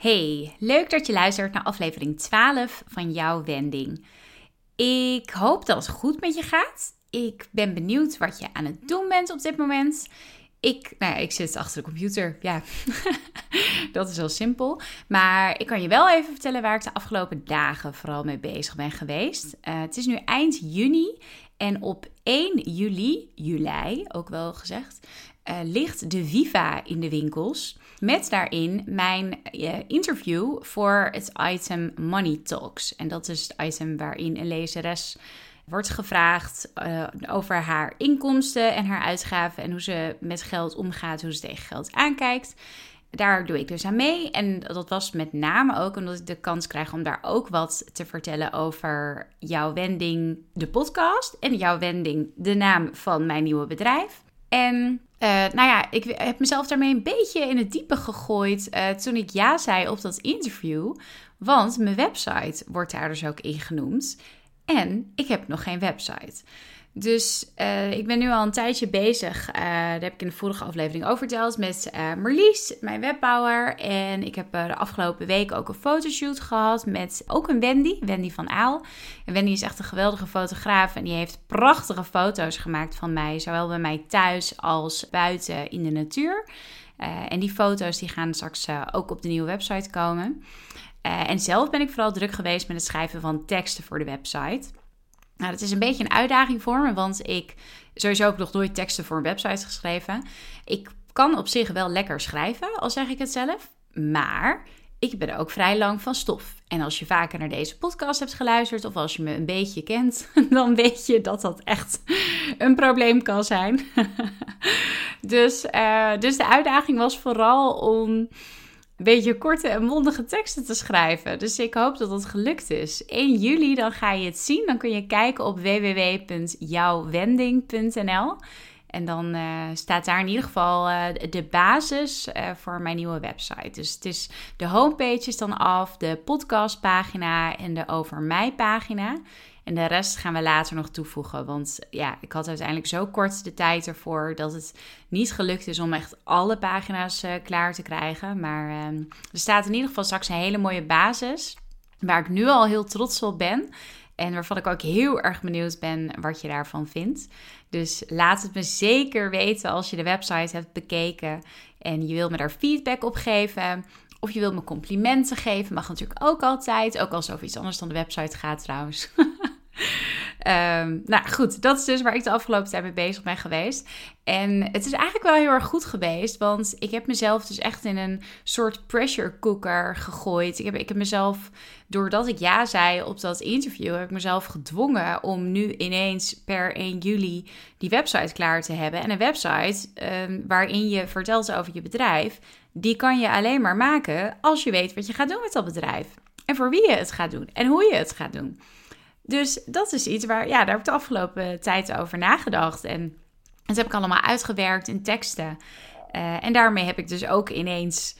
Hey, leuk dat je luistert naar aflevering 12 van jouw wending. Ik hoop dat het goed met je gaat. Ik ben benieuwd wat je aan het doen bent op dit moment. Ik, nou ik zit achter de computer. Ja, dat is heel simpel. Maar ik kan je wel even vertellen waar ik de afgelopen dagen vooral mee bezig ben geweest. Uh, het is nu eind juni en op 1 juli, juli ook wel gezegd, uh, ligt de Viva in de winkels. Met daarin mijn uh, interview voor het item Money Talks. En dat is het item waarin een lezeres wordt gevraagd uh, over haar inkomsten en haar uitgaven en hoe ze met geld omgaat, hoe ze tegen geld aankijkt. Daar doe ik dus aan mee. En dat was met name ook omdat ik de kans krijg om daar ook wat te vertellen over jouw wending, de podcast. En jouw wending, de naam van mijn nieuwe bedrijf. En uh, nou ja, ik heb mezelf daarmee een beetje in het diepe gegooid uh, toen ik ja zei op dat interview. Want mijn website wordt daar dus ook in genoemd. En ik heb nog geen website. Dus uh, ik ben nu al een tijdje bezig. Uh, daar heb ik in de vorige aflevering over verteld. Met uh, Marlies, mijn webbouwer. En ik heb de afgelopen week ook een fotoshoot gehad. Met ook een Wendy, Wendy van Aal. En Wendy is echt een geweldige fotograaf. En die heeft prachtige foto's gemaakt van mij. Zowel bij mij thuis als buiten in de natuur. en die foto's die gaan straks ook op de nieuwe website komen. en zelf ben ik vooral druk geweest met het schrijven van teksten voor de website. Nou, dat is een beetje een uitdaging voor me, want ik sowieso heb nog nooit teksten voor een website geschreven. Ik kan op zich wel lekker schrijven, al zeg ik het zelf, maar ik ben ook vrij lang van stof. En als je vaker naar deze podcast hebt geluisterd of als je me een beetje kent, dan weet je dat dat echt een probleem kan zijn. dus, uh, dus de uitdaging was vooral om beetje korte en mondige teksten te schrijven. Dus ik hoop dat dat gelukt is. 1 juli, dan ga je het zien. Dan kun je kijken op www.jouwwending.nl. En dan uh, staat daar in ieder geval uh, de basis uh, voor mijn nieuwe website. Dus het is de homepage is dan af, de podcastpagina en de over mij pagina. En de rest gaan we later nog toevoegen. Want ja, ik had uiteindelijk zo kort de tijd ervoor dat het niet gelukt is om echt alle pagina's uh, klaar te krijgen. Maar uh, er staat in ieder geval straks een hele mooie basis. Waar ik nu al heel trots op ben. En waarvan ik ook heel erg benieuwd ben wat je daarvan vindt. Dus laat het me zeker weten als je de website hebt bekeken. En je wilt me daar feedback op geven. Of je wilt me complimenten geven. Mag natuurlijk ook altijd. Ook als het over iets anders dan de website gaat trouwens. Um, nou goed, dat is dus waar ik de afgelopen tijd mee bezig ben geweest. En het is eigenlijk wel heel erg goed geweest, want ik heb mezelf dus echt in een soort pressure cooker gegooid. Ik heb, ik heb mezelf, doordat ik ja zei op dat interview, heb ik mezelf gedwongen om nu ineens per 1 juli die website klaar te hebben. En een website um, waarin je vertelt over je bedrijf, die kan je alleen maar maken als je weet wat je gaat doen met dat bedrijf. En voor wie je het gaat doen en hoe je het gaat doen. Dus dat is iets waar, ja, daar heb ik de afgelopen tijd over nagedacht. En dat heb ik allemaal uitgewerkt in teksten. Uh, en daarmee heb ik dus ook ineens,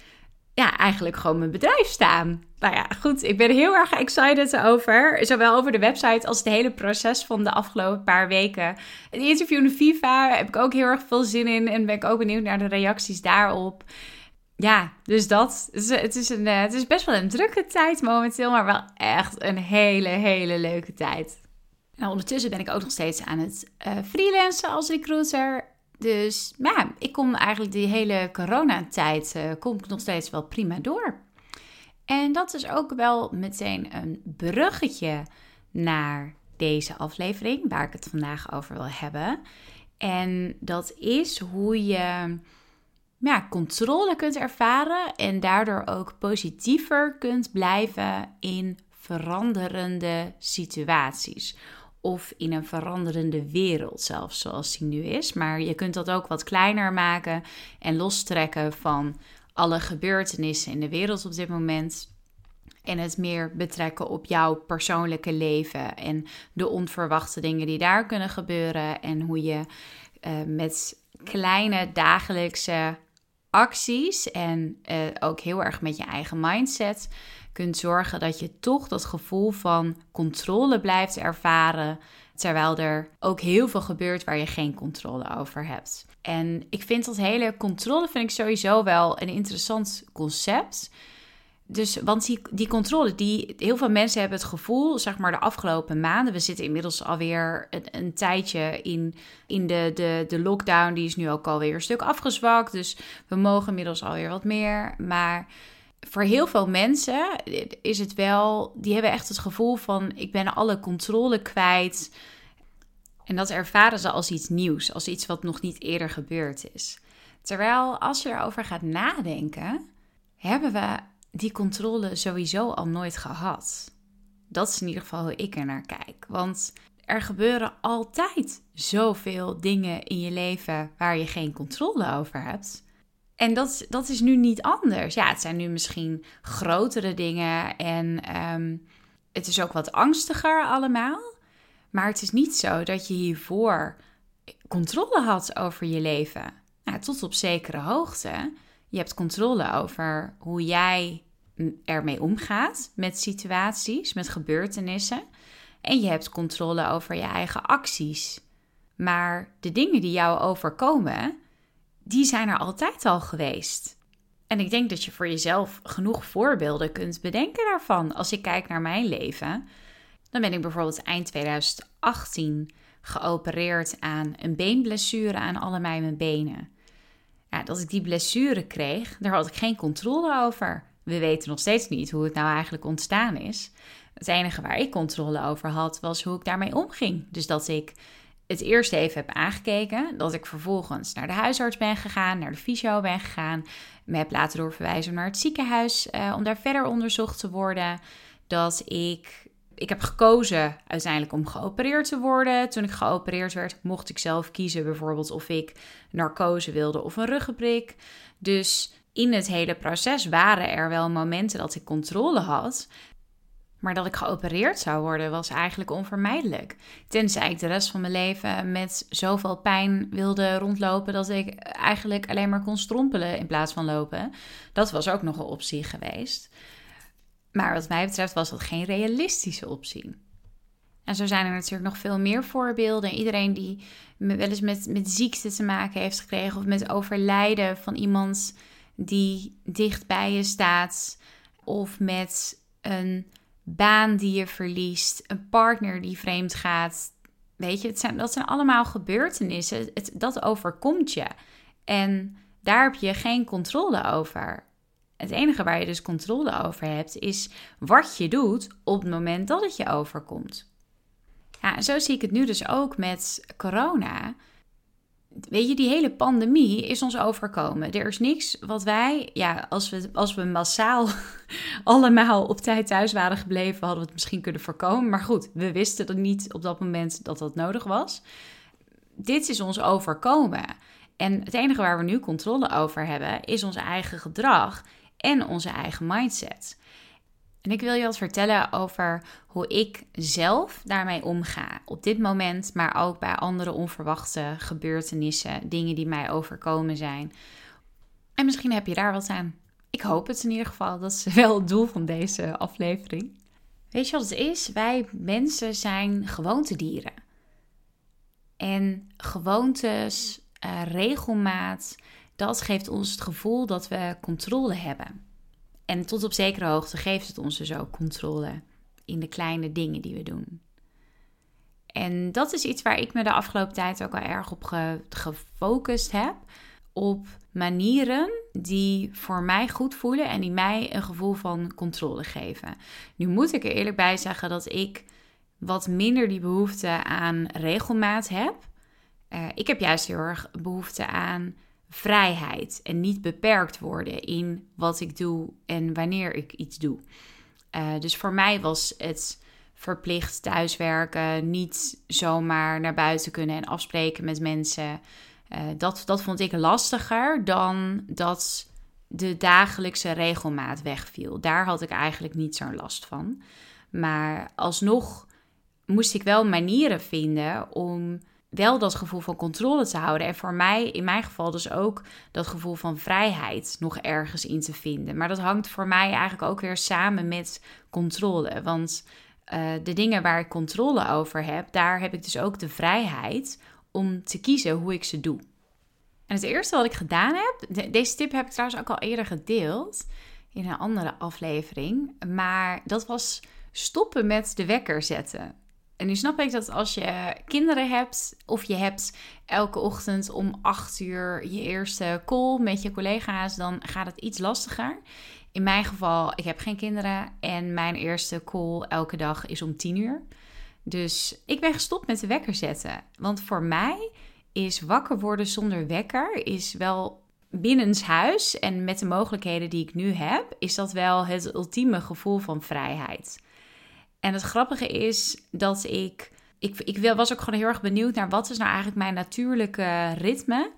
ja, eigenlijk gewoon mijn bedrijf staan. Nou ja, goed, ik ben heel erg excited over. Zowel over de website als het hele proces van de afgelopen paar weken. Het interview in de FIFA heb ik ook heel erg veel zin in. En ben ik ook benieuwd naar de reacties daarop ja, dus dat. Het is, een, eh, het is best wel een drukke tijd momenteel, maar wel echt een hele, hele leuke tijd. Nou, ondertussen ben ik ook nog steeds aan het uh, freelancen als recruiter. Dus ja, ik kom eigenlijk die hele coronatijd uh, kom ik nog steeds wel prima door. En dat is ook wel meteen een bruggetje naar deze aflevering, waar ik het vandaag over wil hebben. En dat is hoe je ja, controle kunt ervaren en daardoor ook positiever kunt blijven in veranderende situaties. Of in een veranderende wereld, zelfs zoals die nu is. Maar je kunt dat ook wat kleiner maken en lostrekken van alle gebeurtenissen in de wereld op dit moment. En het meer betrekken op jouw persoonlijke leven en de onverwachte dingen die daar kunnen gebeuren. En hoe je uh, met kleine dagelijkse acties en uh, ook heel erg met je eigen mindset kunt zorgen dat je toch dat gevoel van controle blijft ervaren. Terwijl er ook heel veel gebeurt waar je geen controle over hebt. En ik vind dat hele controle vind ik sowieso wel een interessant concept. Dus, want die, die controle, die, heel veel mensen hebben het gevoel, zeg maar de afgelopen maanden, we zitten inmiddels alweer een, een tijdje in, in de, de, de lockdown, die is nu ook alweer een stuk afgezwakt. Dus we mogen inmiddels alweer wat meer. Maar voor heel veel mensen is het wel, die hebben echt het gevoel van ik ben alle controle kwijt. En dat ervaren ze als iets nieuws, als iets wat nog niet eerder gebeurd is. Terwijl als je erover gaat nadenken, hebben we die controle sowieso al nooit gehad. Dat is in ieder geval hoe ik er naar kijk. Want er gebeuren altijd zoveel dingen in je leven waar je geen controle over hebt. En dat, dat is nu niet anders. Ja, het zijn nu misschien grotere dingen en ehm, het is ook wat angstiger allemaal. Maar het is niet zo dat je hiervoor controle had over je leven. Nou, tot op zekere hoogte. Je hebt controle over hoe jij ermee omgaat met situaties, met gebeurtenissen. En je hebt controle over je eigen acties. Maar de dingen die jou overkomen, die zijn er altijd al geweest. En ik denk dat je voor jezelf genoeg voorbeelden kunt bedenken daarvan. Als ik kijk naar mijn leven, dan ben ik bijvoorbeeld eind 2018 geopereerd aan een beenblessure aan allebei mijn benen. Ja, dat ik die blessure kreeg, daar had ik geen controle over. We weten nog steeds niet hoe het nou eigenlijk ontstaan is. Het enige waar ik controle over had, was hoe ik daarmee omging. Dus dat ik het eerst even heb aangekeken. Dat ik vervolgens naar de huisarts ben gegaan, naar de fysio ben gegaan. Me heb laten doorverwijzen naar het ziekenhuis uh, om daar verder onderzocht te worden. Dat ik. Ik heb gekozen uiteindelijk om geopereerd te worden. Toen ik geopereerd werd, mocht ik zelf kiezen, bijvoorbeeld of ik narcose wilde of een ruggenprik. Dus in het hele proces waren er wel momenten dat ik controle had. Maar dat ik geopereerd zou worden was eigenlijk onvermijdelijk. Tenzij ik de rest van mijn leven met zoveel pijn wilde rondlopen dat ik eigenlijk alleen maar kon strompelen in plaats van lopen. Dat was ook nog een optie geweest. Maar wat mij betreft was dat geen realistische optie. En zo zijn er natuurlijk nog veel meer voorbeelden. Iedereen die wel eens met, met ziekte te maken heeft gekregen of met overlijden van iemand die dicht bij je staat, of met een baan die je verliest, een partner die vreemd gaat. Weet je, het zijn, dat zijn allemaal gebeurtenissen. Het, dat overkomt je. En daar heb je geen controle over. Het enige waar je dus controle over hebt, is wat je doet op het moment dat het je overkomt. Ja, en zo zie ik het nu dus ook met corona. Weet je, die hele pandemie is ons overkomen. Er is niks wat wij, ja, als we, als we massaal allemaal op tijd thuis waren gebleven, hadden we het misschien kunnen voorkomen. Maar goed, we wisten dat niet op dat moment dat dat nodig was. Dit is ons overkomen. En het enige waar we nu controle over hebben, is ons eigen gedrag en onze eigen mindset. En ik wil je wat vertellen over hoe ik zelf daarmee omga. Op dit moment, maar ook bij andere onverwachte gebeurtenissen, dingen die mij overkomen zijn. En misschien heb je daar wat aan. Ik hoop het in ieder geval. Dat is wel het doel van deze aflevering. Weet je wat het is? Wij mensen zijn gewoontedieren. En gewoontes, uh, regelmaat, dat geeft ons het gevoel dat we controle hebben. En tot op zekere hoogte geeft het ons dus ook controle in de kleine dingen die we doen. En dat is iets waar ik me de afgelopen tijd ook wel erg op gefocust heb. Op manieren die voor mij goed voelen en die mij een gevoel van controle geven. Nu moet ik er eerlijk bij zeggen dat ik wat minder die behoefte aan regelmaat heb. Uh, ik heb juist heel erg behoefte aan vrijheid en niet beperkt worden in wat ik doe en wanneer ik iets doe. Uh, dus voor mij was het verplicht thuiswerken, niet zomaar naar buiten kunnen en afspreken met mensen. Uh, dat, dat vond ik lastiger dan dat de dagelijkse regelmaat wegviel. Daar had ik eigenlijk niet zo'n last van. Maar alsnog moest ik wel manieren vinden om wel dat gevoel van controle te houden. En voor mij, in mijn geval, dus ook dat gevoel van vrijheid nog ergens in te vinden. Maar dat hangt voor mij eigenlijk ook weer samen met controle. Want uh, de dingen waar ik controle over heb, daar heb ik dus ook de vrijheid om te kiezen hoe ik ze doe. En het eerste wat ik gedaan heb, deze tip heb ik trouwens ook al eerder gedeeld in een andere aflevering, maar dat was stoppen met de wekker zetten. En nu snap ik dat als je kinderen hebt of je hebt elke ochtend om 8 uur je eerste call met je collega's, dan gaat het iets lastiger. In mijn geval, ik heb geen kinderen en mijn eerste call elke dag is om 10 uur. Dus ik ben gestopt met de wekker zetten. Want voor mij is wakker worden zonder wekker is wel binnenshuis en met de mogelijkheden die ik nu heb, is dat wel het ultieme gevoel van vrijheid. En het grappige is dat ik, ik, ik was ook gewoon heel erg benieuwd naar wat is nou eigenlijk mijn natuurlijke ritme.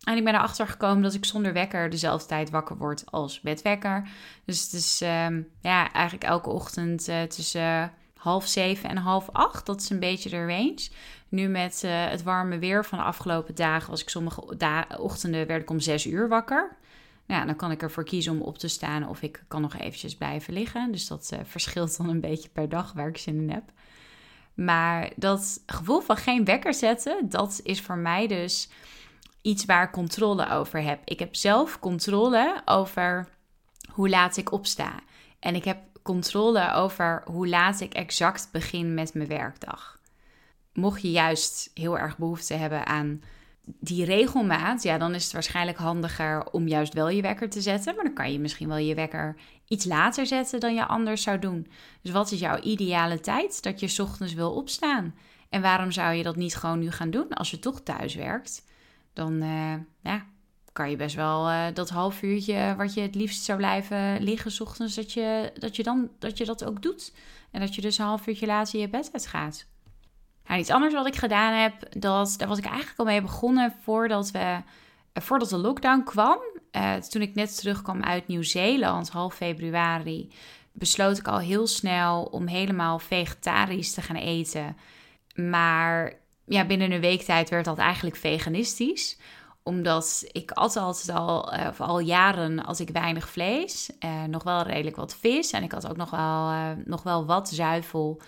En ik ben erachter gekomen dat ik zonder wekker dezelfde tijd wakker word als met wekker. Dus het is ehm, ja, eigenlijk elke ochtend uh, tussen half zeven en half acht. Dat is een beetje de range. Nu met uh, het warme weer van de afgelopen dagen was ik sommige ochtenden werd ik om zes uur wakker. Ja, dan kan ik ervoor kiezen om op te staan of ik kan nog eventjes blijven liggen. Dus dat uh, verschilt dan een beetje per dag waar ik zin in heb. Maar dat gevoel van geen wekker zetten, dat is voor mij dus iets waar ik controle over heb. Ik heb zelf controle over hoe laat ik opsta. En ik heb controle over hoe laat ik exact begin met mijn werkdag. Mocht je juist heel erg behoefte hebben aan die regelmaat, ja, dan is het waarschijnlijk handiger om juist wel je wekker te zetten. Maar dan kan je misschien wel je wekker iets later zetten dan je anders zou doen. Dus wat is jouw ideale tijd dat je ochtends wil opstaan? En waarom zou je dat niet gewoon nu gaan doen als je toch thuis werkt? Dan uh, ja, kan je best wel uh, dat half uurtje wat je het liefst zou blijven liggen ochtends, dat je, dat je dan dat je dat ook doet. En dat je dus een half uurtje later je bed uitgaat. Nou, iets anders wat ik gedaan heb, dat, daar was ik eigenlijk al mee begonnen voordat, we, eh, voordat de lockdown kwam. Uh, toen ik net terugkwam uit Nieuw-Zeeland, half februari, besloot ik al heel snel om helemaal vegetarisch te gaan eten. Maar ja, binnen een week tijd werd dat eigenlijk veganistisch omdat ik altijd al, uh, al jaren als ik weinig vlees, nog wel redelijk wat vis en ik had ook nog wel, nog wel wat zuivel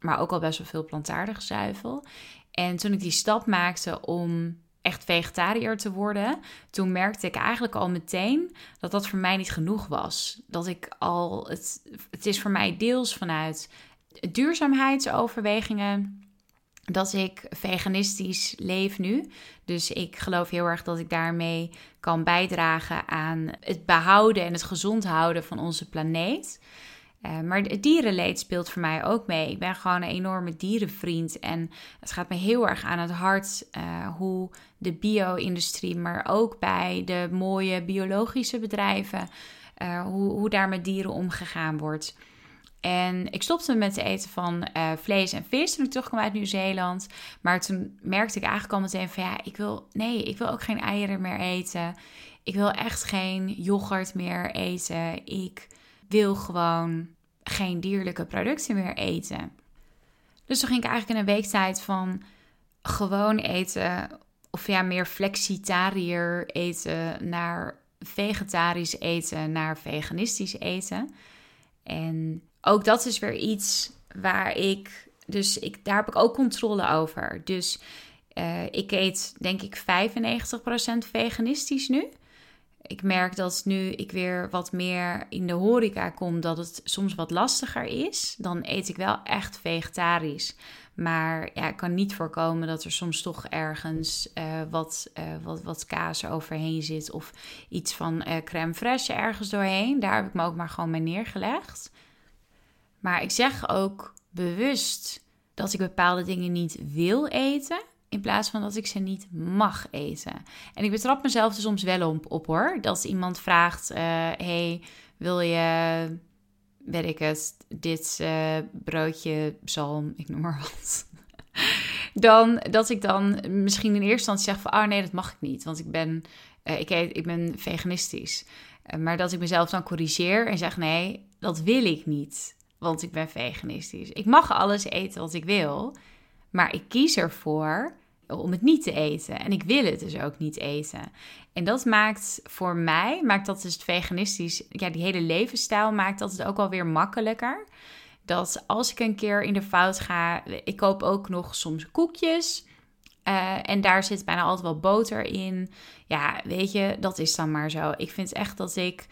maar ook al best wel veel plantaardige zuivel. En toen ik die stap maakte om echt vegetariër te worden, toen merkte ik eigenlijk al meteen dat dat voor mij niet genoeg was. Dat ik al, het, het is voor mij deels vanuit duurzaamheidsoverwegingen dat ik veganistisch leef nu. Dus ik geloof heel erg dat ik daarmee kan bijdragen aan het behouden en het gezond houden van onze planeet. Uh, maar het dierenleed speelt voor mij ook mee. Ik ben gewoon een enorme dierenvriend. En het gaat me heel erg aan het hart uh, hoe de bio-industrie, maar ook bij de mooie biologische bedrijven, uh, hoe, hoe daar met dieren omgegaan wordt. En ik stopte met het eten van vlees en vis toen ik terugkwam uit Nieuw-Zeeland. Maar toen merkte ik eigenlijk al meteen van ja, ik wil, nee, ik wil ook geen eieren meer eten. Ik wil echt geen yoghurt meer eten. Ik wil gewoon geen dierlijke producten meer eten. Dus toen ging ik eigenlijk in een week tijd van gewoon eten, of ja, meer flexitariër eten, naar vegetarisch eten, naar veganistisch eten. En ook dat is weer iets waar ik, dus ik, daar heb ik ook controle over. Dus uh, ik eet denk ik 95% veganistisch nu ik merk dat nu ik weer wat meer in de horeca kom, dat het soms wat lastiger is. Dan eet ik wel echt vegetarisch. Maar ja, ik kan niet voorkomen dat er soms toch ergens uh, wat, uh, wat, wat kaas overheen zit. Of iets van uh, crème fraîche ergens doorheen. Daar heb ik me ook maar gewoon mee neergelegd. Maar ik zeg ook bewust dat ik bepaalde dingen niet wil eten. In plaats van dat ik ze niet mag eten. En ik betrap mezelf er soms wel op, hoor. Dat iemand vraagt: uh, Hey, wil je, weet ik het, dit uh, broodje, zalm, ik noem maar wat. dan dat ik dan misschien in eerste instantie zeg van: Oh nee, dat mag ik niet. Want ik ben, uh, ik, ik ben veganistisch. Eh, maar dat ik mezelf dan corrigeer en zeg: nee, dat wil ik niet, want ik ben veganistisch. Ik mag alles eten wat ik wil, maar ik kies ervoor om het niet te eten. En ik wil het dus ook niet eten. En dat maakt voor mij, maakt dat dus het veganistisch, ja, die hele levensstijl maakt dat het ook wel weer makkelijker. Dat als ik een keer in de fout ga, ik koop ook nog soms koekjes. Uh, en daar zit bijna altijd wel boter in. Ja, weet je, dat is dan maar zo. Ik vind echt dat ik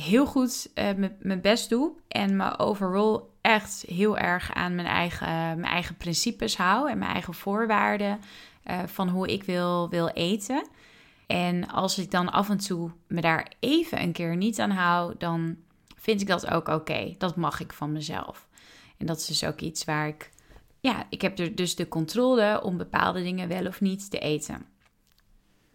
heel goed uh, mijn best doe. En me overall echt heel erg aan mijn eigen, mijn eigen principes hou. En mijn eigen voorwaarden uh, van hoe ik wil, wil eten. En als ik dan af en toe me daar even een keer niet aan hou, dan vind ik dat ook oké. Dat mag ik van mezelf. En dat is dus ook iets waar ik, ja, ik heb er dus de controle om bepaalde dingen wel of niet te eten.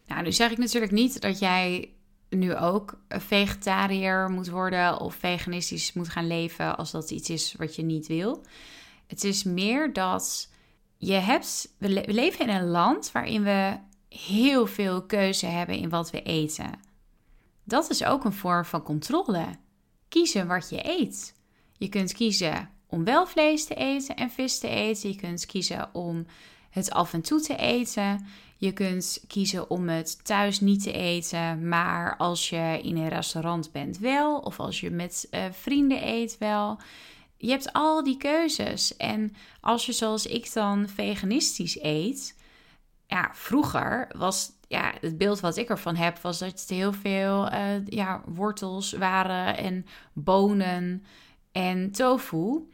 Nou, nu zeg ik natuurlijk niet dat jij nu ook vegetariër moet worden of veganistisch moet gaan leven als dat iets is wat je niet wil. Het is meer dat je hebt, we, leven in een land waarin we heel veel keuze hebben in wat we eten. Dat is ook een vorm van controle. Kiezen wat je eet. Je kunt kiezen om wel vlees te eten en vis te eten. Je kunt kiezen om het af en toe te eten. Je kunt kiezen om het thuis niet te eten, maar als je in een restaurant bent wel, of als je met uh, vrienden eet wel. Je hebt al die keuzes. En als je zoals ik dan veganistisch eet, ja, vroeger was ja, het beeld wat ik ervan heb, was dat het heel veel uh, ja, wortels waren en bonen en tofu.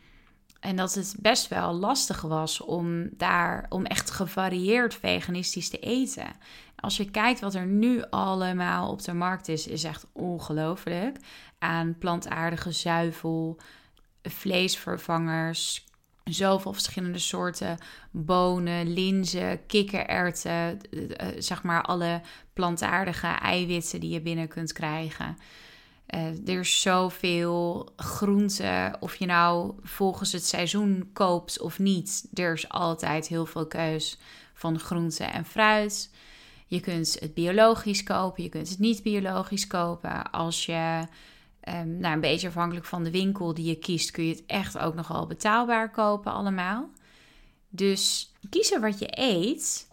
En dat het best wel lastig was om daar om echt gevarieerd veganistisch te eten. Als je kijkt wat er nu allemaal op de markt is, is echt ongelooflijk. Aan plantaardige zuivel, vleesvervangers, zoveel verschillende soorten bonen, linzen, kikkererwten, eh, zeg maar alle plantaardige eiwitten die je binnen kunt krijgen. Uh, er is zoveel groenten, of je nou volgens het seizoen koopt of niet. Er is altijd heel veel keus van groenten en fruit. Je kunt het biologisch kopen, je kunt het niet biologisch kopen. Als je, um, nou een beetje afhankelijk van de winkel die je kiest, kun je het echt ook nogal betaalbaar kopen allemaal. Dus kiezen wat je eet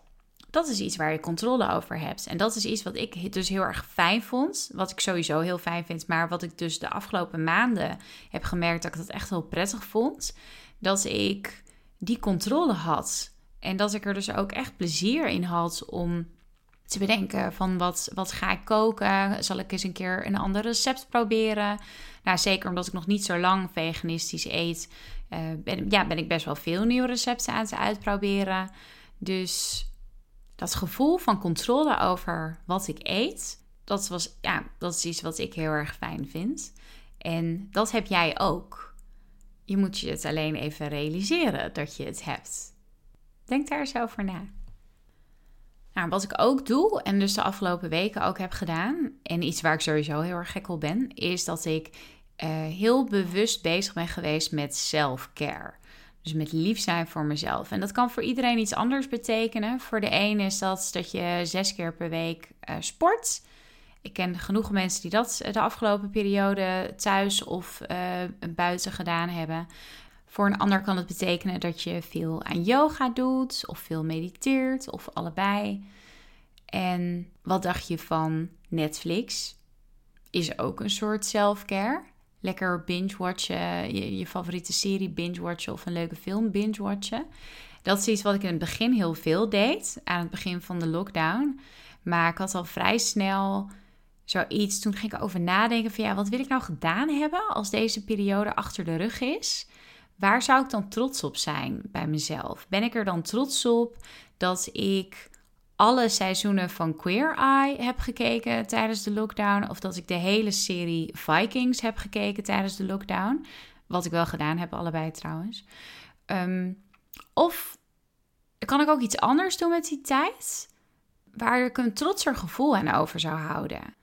dat is iets waar je controle over hebt. En dat is iets wat ik dus heel erg fijn vond. Wat ik sowieso heel fijn vind. Maar wat ik dus de afgelopen maanden heb gemerkt dat ik dat echt heel prettig vond. Dat ik die controle had. En dat ik er dus ook echt plezier in had om te bedenken van wat, wat ga ik koken? Zal ik eens een keer een ander recept proberen? Nou, zeker omdat ik nog niet zo lang veganistisch eet, uh, ben, ja, ben ik best wel veel nieuwe recepten aan het uitproberen. Dus dat gevoel van controle over wat ik eet, dat, was, ja, dat is iets wat ik heel erg fijn vind. En dat heb jij ook. Je moet je het alleen even realiseren dat je het hebt. Denk daar eens over na. Nou, wat ik ook doe, en dus de afgelopen weken ook heb gedaan, en iets waar ik sowieso heel erg gek op ben, is dat ik uh, heel bewust bezig ben geweest met self-care. Dus met lief zijn voor mezelf. En dat kan voor iedereen iets anders betekenen. Voor de een is dat dat je zes keer per week uh, sport. Ik ken genoeg mensen die dat de afgelopen periode thuis of uh, buiten gedaan hebben. Voor een ander kan het betekenen dat je veel aan yoga doet, of veel mediteert, of allebei. En wat dacht je van Netflix? Is ook een soort self-care lekker binge-watchen, je, je favoriete serie binge-watchen of een leuke film binge-watchen. Dat is iets wat ik in het begin heel veel deed, aan het begin van de lockdown. Maar ik had al vrij snel zoiets, toen ging ik over nadenken van ja, wat wil ik nou gedaan hebben als deze periode achter de rug is? Waar zou ik dan trots op zijn bij mezelf? Ben ik er dan trots op dat ik alle seizoenen van Queer Eye heb gekeken tijdens de lockdown. Of dat ik de hele serie Vikings heb gekeken tijdens de lockdown. Wat ik wel gedaan heb, allebei trouwens. Um, of kan ik ook iets anders doen met die tijd? Waar ik een trotser gevoel aan over zou houden.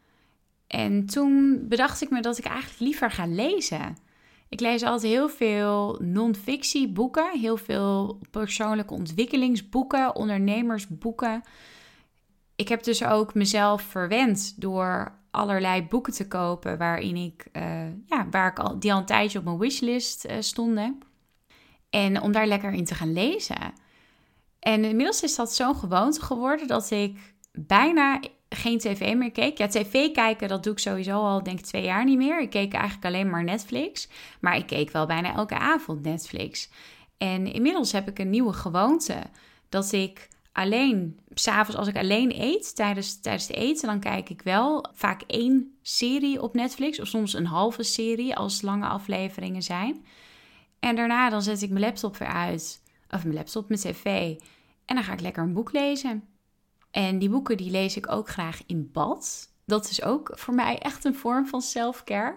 En toen bedacht ik me dat ik eigenlijk liever ga lezen. Ik lees altijd heel veel non-fictie boeken, heel veel persoonlijke ontwikkelingsboeken, ondernemersboeken. Ik heb dus ook mezelf verwend door allerlei boeken te kopen waarin ik, uh, ja, waar ik al, die al een tijdje op mijn wishlist uh, stonden. En om daar lekker in te gaan lezen. En inmiddels is dat zo'n gewoonte geworden dat ik bijna geen tv meer keek. Ja, tv kijken, dat doe ik sowieso al, denk ik, twee jaar niet meer. Ik keek eigenlijk alleen maar Netflix. Maar ik keek wel bijna elke avond Netflix. En inmiddels heb ik een nieuwe gewoonte. Dat ik alleen, s'avonds als ik alleen eet, tijdens, tijdens het eten, dan kijk ik wel vaak één serie op Netflix. Of soms een halve serie als lange afleveringen zijn. En daarna dan zet ik mijn laptop weer uit. Of mijn laptop, mijn tv. En dan ga ik lekker een boek lezen. En die boeken die lees ik ook graag in bad. Dat is ook voor mij echt een vorm van self-care.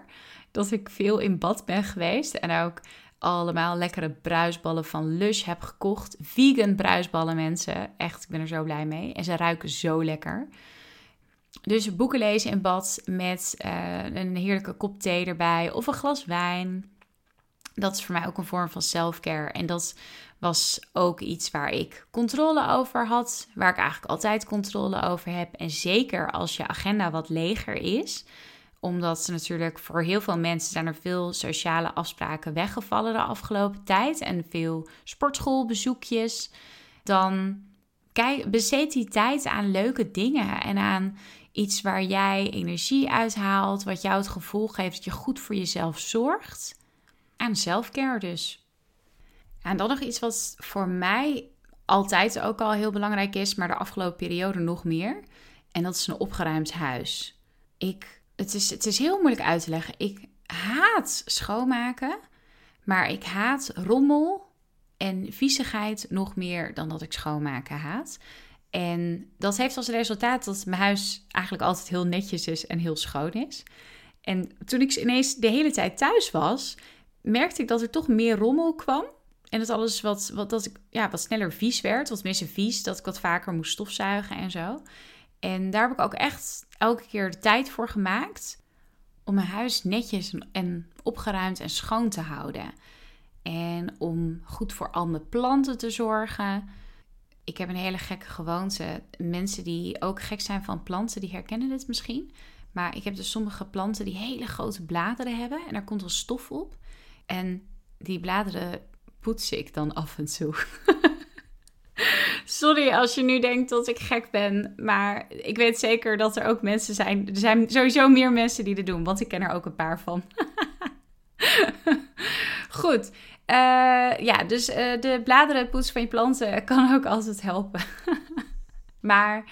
Dat ik veel in bad ben geweest. En ook allemaal lekkere bruisballen van Lush heb gekocht. Vegan bruisballen, mensen. Echt, ik ben er zo blij mee. En ze ruiken zo lekker. Dus boeken lezen in bad met uh, een heerlijke kop thee erbij of een glas wijn. Dat is voor mij ook een vorm van self-care. En dat was ook iets waar ik controle over had, waar ik eigenlijk altijd controle over heb. En zeker als je agenda wat leger is, omdat natuurlijk voor heel veel mensen zijn er veel sociale afspraken weggevallen de afgelopen tijd en veel sportschoolbezoekjes, dan kijk, besteed die tijd aan leuke dingen en aan iets waar jij energie uithaalt, wat jou het gevoel geeft dat je goed voor jezelf zorgt. Aan selfcare dus. En dan nog iets wat voor mij altijd ook al heel belangrijk is, maar de afgelopen periode nog meer. En dat is een opgeruimd huis. Ik, het, is, het is heel moeilijk uit te leggen. Ik haat schoonmaken, maar ik haat rommel en viezigheid nog meer dan dat ik schoonmaken haat. En dat heeft als resultaat dat mijn huis eigenlijk altijd heel netjes is en heel schoon is. En toen ik ineens de hele tijd thuis was, merkte ik dat er toch meer rommel kwam. En dat alles wat, wat, dat ik, ja, wat sneller vies werd, wat minder vies, dat ik wat vaker moest stofzuigen en zo. En daar heb ik ook echt elke keer de tijd voor gemaakt om mijn huis netjes en opgeruimd en schoon te houden. En om goed voor al mijn planten te zorgen. Ik heb een hele gekke gewoonte. Mensen die ook gek zijn van planten, die herkennen dit misschien. Maar ik heb dus sommige planten die hele grote bladeren hebben en daar komt wel stof op. En die bladeren poets ik dan af en toe. Sorry als je nu denkt dat ik gek ben, maar ik weet zeker dat er ook mensen zijn. Er zijn sowieso meer mensen die dit doen, want ik ken er ook een paar van. Goed. Uh, ja, dus uh, de bladerenpoets van je planten kan ook altijd helpen. maar,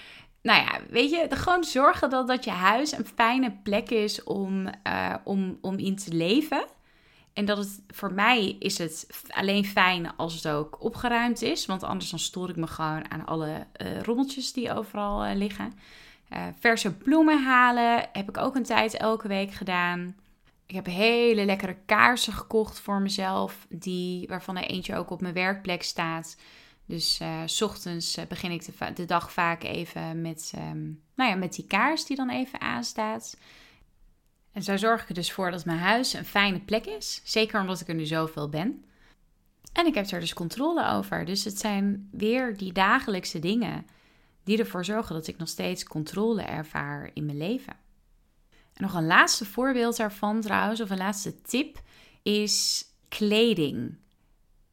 nou ja, weet je, gewoon zorgen dat, dat je huis een fijne plek is om, uh, om, om in te leven. En dat het voor mij is het alleen fijn als het ook opgeruimd is. Want anders dan stoor ik me gewoon aan alle uh, rommeltjes die overal uh, liggen. Uh, verse bloemen halen heb ik ook een tijd elke week gedaan. Ik heb hele lekkere kaarsen gekocht voor mezelf. Die, waarvan er eentje ook op mijn werkplek staat. Dus s ochtends begin ik de, dag vaak even met, um, nou ja, met die kaars die dan even aanstaat. En zo zorg ik er dus voor dat mijn huis een fijne plek is. Zeker omdat ik er nu zoveel ben. En ik heb er dus controle over. Dus het zijn weer die dagelijkse dingen die ervoor zorgen dat ik nog steeds controle ervaar in mijn leven. En nog een laatste voorbeeld daarvan trouwens, of een laatste tip, is kleding.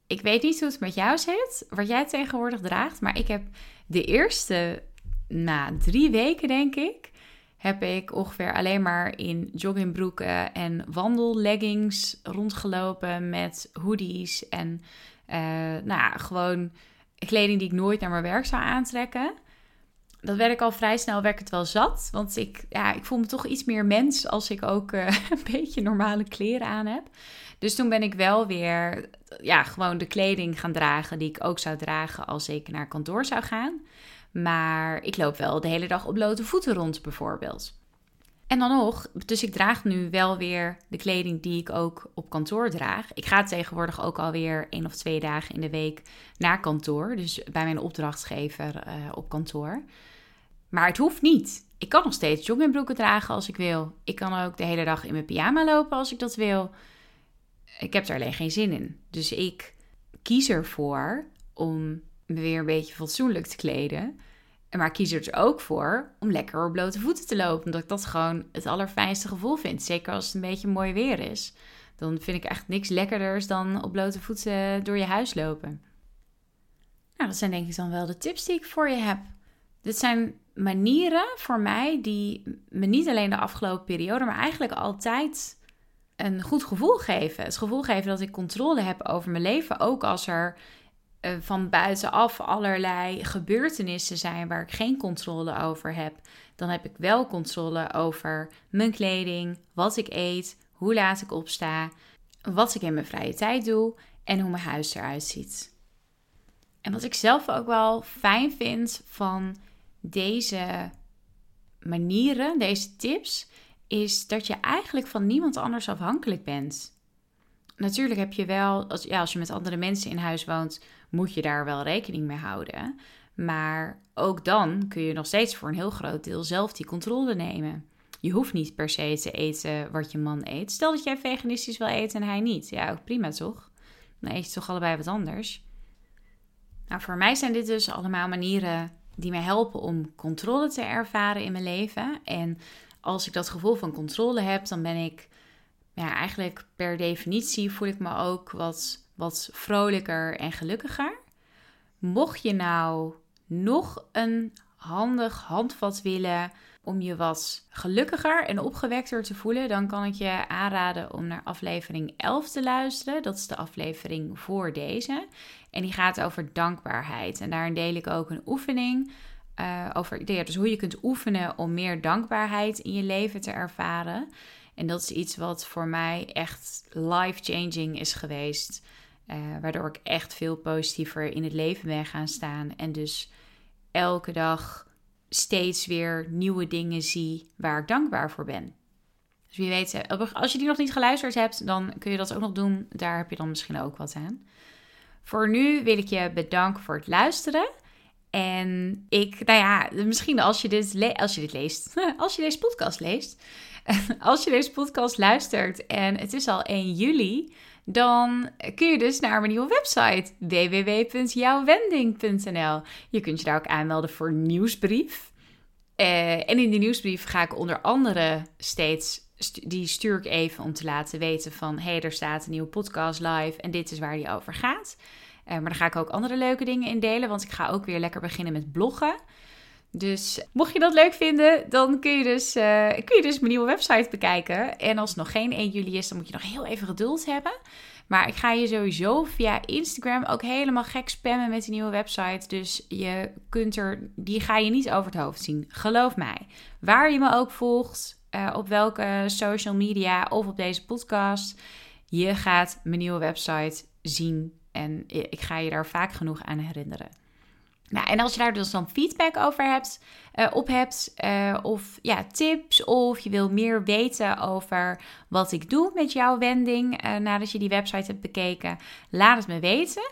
Ik weet niet hoe het met jou zit, wat jij tegenwoordig draagt, maar ik heb de eerste, na drie weken denk ik, heb ik ongeveer alleen maar in joggingbroeken en wandelleggings rondgelopen met hoodies en uh, nou ja, gewoon kleding die ik nooit naar mijn werk zou aantrekken. Dat werd ik al vrij snel, werd het wel zat. Want ik, ja, ik voel me toch iets meer mens als ik ook uh, een beetje normale kleren aan heb. Dus toen ben ik wel weer ja, gewoon de kleding gaan dragen die ik ook zou dragen als ik naar kantoor zou gaan. Maar ik loop wel de hele dag op blote voeten rond, bijvoorbeeld. En dan nog, dus ik draag nu wel weer de kleding die ik ook op kantoor draag. Ik ga tegenwoordig ook alweer één of twee dagen in de week naar kantoor. Dus bij mijn opdrachtgever uh, op kantoor. Maar het hoeft niet. Ik kan nog steeds joggingbroeken dragen als ik wil. Ik kan ook de hele dag in mijn pyjama lopen als ik dat wil. Ik heb er alleen geen zin in. Dus ik kies ervoor om me weer een beetje fatsoenlijk te kleden. Maar kies er dus ook voor om lekker op blote voeten te lopen. Omdat ik dat gewoon het allerfijnste gevoel vind. Zeker als het een beetje mooi weer is. Dan vind ik echt niks lekkerders dan op blote voeten door je huis lopen. Nou, dat zijn denk ik dan wel de tips die ik voor je heb. Dit zijn manieren voor mij die me niet alleen de afgelopen periode, maar eigenlijk altijd een goed gevoel geven. Het gevoel geven dat ik controle heb over mijn leven. Ook als er uh, van buitenaf allerlei gebeurtenissen zijn waar ik geen controle over heb. Dan heb ik wel controle over mijn kleding, wat ik eet, hoe laat ik opsta, wat ik in mijn vrije tijd doe en hoe mijn huis eruit ziet. En wat ik zelf ook wel fijn vind van deze manieren, deze tips, is dat je eigenlijk van niemand anders afhankelijk bent. Natuurlijk heb je wel, als, ja, als je met andere mensen in huis woont, moet je daar wel rekening mee houden. Maar ook dan kun je nog steeds voor een heel groot deel zelf die controle nemen. Je hoeft niet per se te eten wat je man eet. Stel dat jij veganistisch wil eten en hij niet. Ja, ook prima toch? Dan eet je toch allebei wat anders. Nou, voor mij zijn dit dus allemaal manieren die mij helpen om controle te ervaren in mijn leven. En als ik dat gevoel van controle heb, dan ben ik ja, eigenlijk per definitie voel ik me ook wat, wat vrolijker en gelukkiger. Mocht je nou nog een handig handvat willen om je wat gelukkiger en opgewekter te voelen, dan kan ik je aanraden om naar aflevering 11 te luisteren. Dat is de aflevering voor deze. En die gaat over dankbaarheid. En daarin deel ik ook een oefening uh, over dus hoe je kunt oefenen om meer dankbaarheid in je leven te ervaren. En dat is iets wat voor mij echt life-changing is geweest. Uh, waardoor ik echt veel positiever in het leven ben gaan staan. En dus elke dag steeds weer nieuwe dingen zie waar ik dankbaar voor ben. Dus wie weet, eh, als je die nog niet geluisterd hebt, dan kun je dat ook nog doen. Daar heb je dan misschien ook wat aan. Voor nu wil ik je bedanken voor het luisteren. En ik, nou ja, misschien als je dit, als je dit leest, als je deze podcast leest, als je deze podcast luistert en het is al 1 juli, dan kun je dus naar mijn nieuwe website www.jouwwending.nl. Je kunt je daar ook aanmelden voor nieuwsbrief. Uh, en in die nieuwsbrief ga ik onder andere steeds, die stuur ik even om te laten weten van, hé, hey, er staat een nieuwe podcast live en dit is waar die over gaat. Uh, maar daar ga ik ook andere leuke dingen in delen, want ik ga ook weer lekker beginnen met bloggen. Dus mocht je dat leuk vinden, dan kun je, dus, uh, kun je dus mijn nieuwe website bekijken. En als het nog geen 1 juli is, dan moet je nog heel even geduld hebben. Maar ik ga je sowieso via Instagram ook helemaal gek spammen met die nieuwe website. Dus je kunt er, die ga je niet over het hoofd zien. Geloof mij. Waar je me ook volgt, uh, op welke social media of op deze podcast. Je gaat mijn nieuwe website zien. En ik ga je daar vaak genoeg aan herinneren. Nou, en als je daar dus dan feedback over hebt, uh, op hebt, uh, of ja, tips, of je wil meer weten over wat ik doe met jouw wending uh, nadat je die website hebt bekeken, laat het me weten.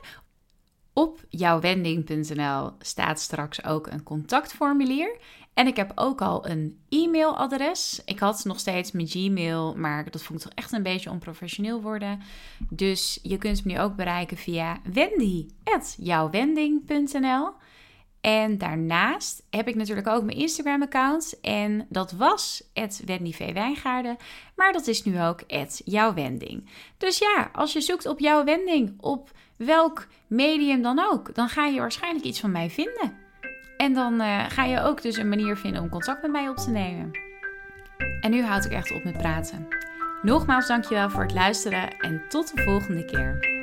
Op jouwwending.nl staat straks ook een contactformulier. En ik heb ook al een e-mailadres. Ik had nog steeds mijn Gmail, maar dat vond ik toch echt een beetje onprofessioneel worden. Dus je kunt me nu ook bereiken via wendy.jouwwending.nl. En daarnaast heb ik natuurlijk ook mijn Instagram-account. En dat was Wendy v. Wijngaarden. Maar dat is nu ook jouw wending. Dus ja, als je zoekt op jouw wending, op welk medium dan ook, dan ga je waarschijnlijk iets van mij vinden. En dan uh, ga je ook dus een manier vinden om contact met mij op te nemen. En nu houd ik echt op met praten. Nogmaals dankjewel voor het luisteren en tot de volgende keer.